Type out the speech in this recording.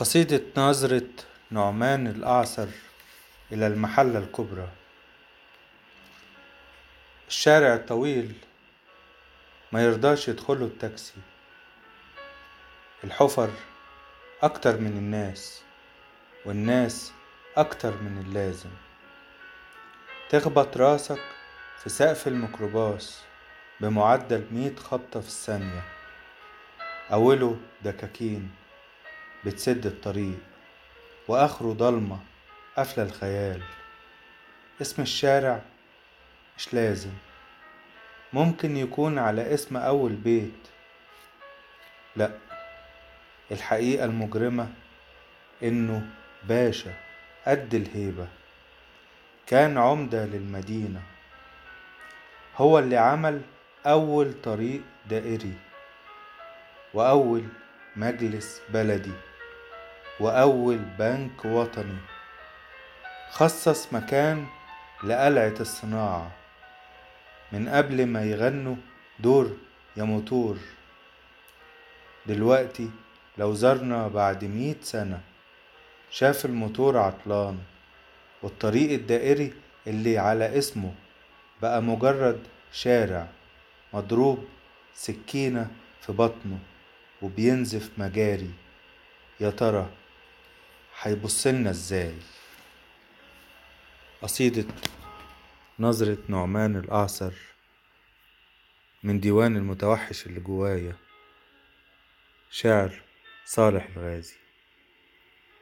قصيدة نظرة نعمان الأعصر إلى المحلة الكبرى. الشارع الطويل ما يرضاش يدخله التاكسي. الحفر أكتر من الناس والناس أكتر من اللازم. تخبط راسك في سقف الميكروباص بمعدل مية خبطة في الثانية. أوله دكاكين. بتسد الطريق وآخره ضلمة قافلة الخيال. اسم الشارع مش لازم ممكن يكون على اسم أول بيت. لأ الحقيقة المجرمة إنه باشا قد الهيبة كان عمدة للمدينة. هو اللي عمل أول طريق دائري وأول مجلس بلدي. وأول بنك وطني. خصص مكان لقلعة الصناعة. من قبل ما يغنوا دور يا موتور. دلوقتي لو زرنا بعد مية سنة شاف الموتور عطلان والطريق الدائري اللي على اسمه بقى مجرد شارع مضروب سكينة في بطنه وبينزف مجاري. يا ترى هيبصلنا إزاي؟ قصيدة نظرة نعمان الأعصر من ديوان المتوحش اللي جوايا شعر صالح الغازي.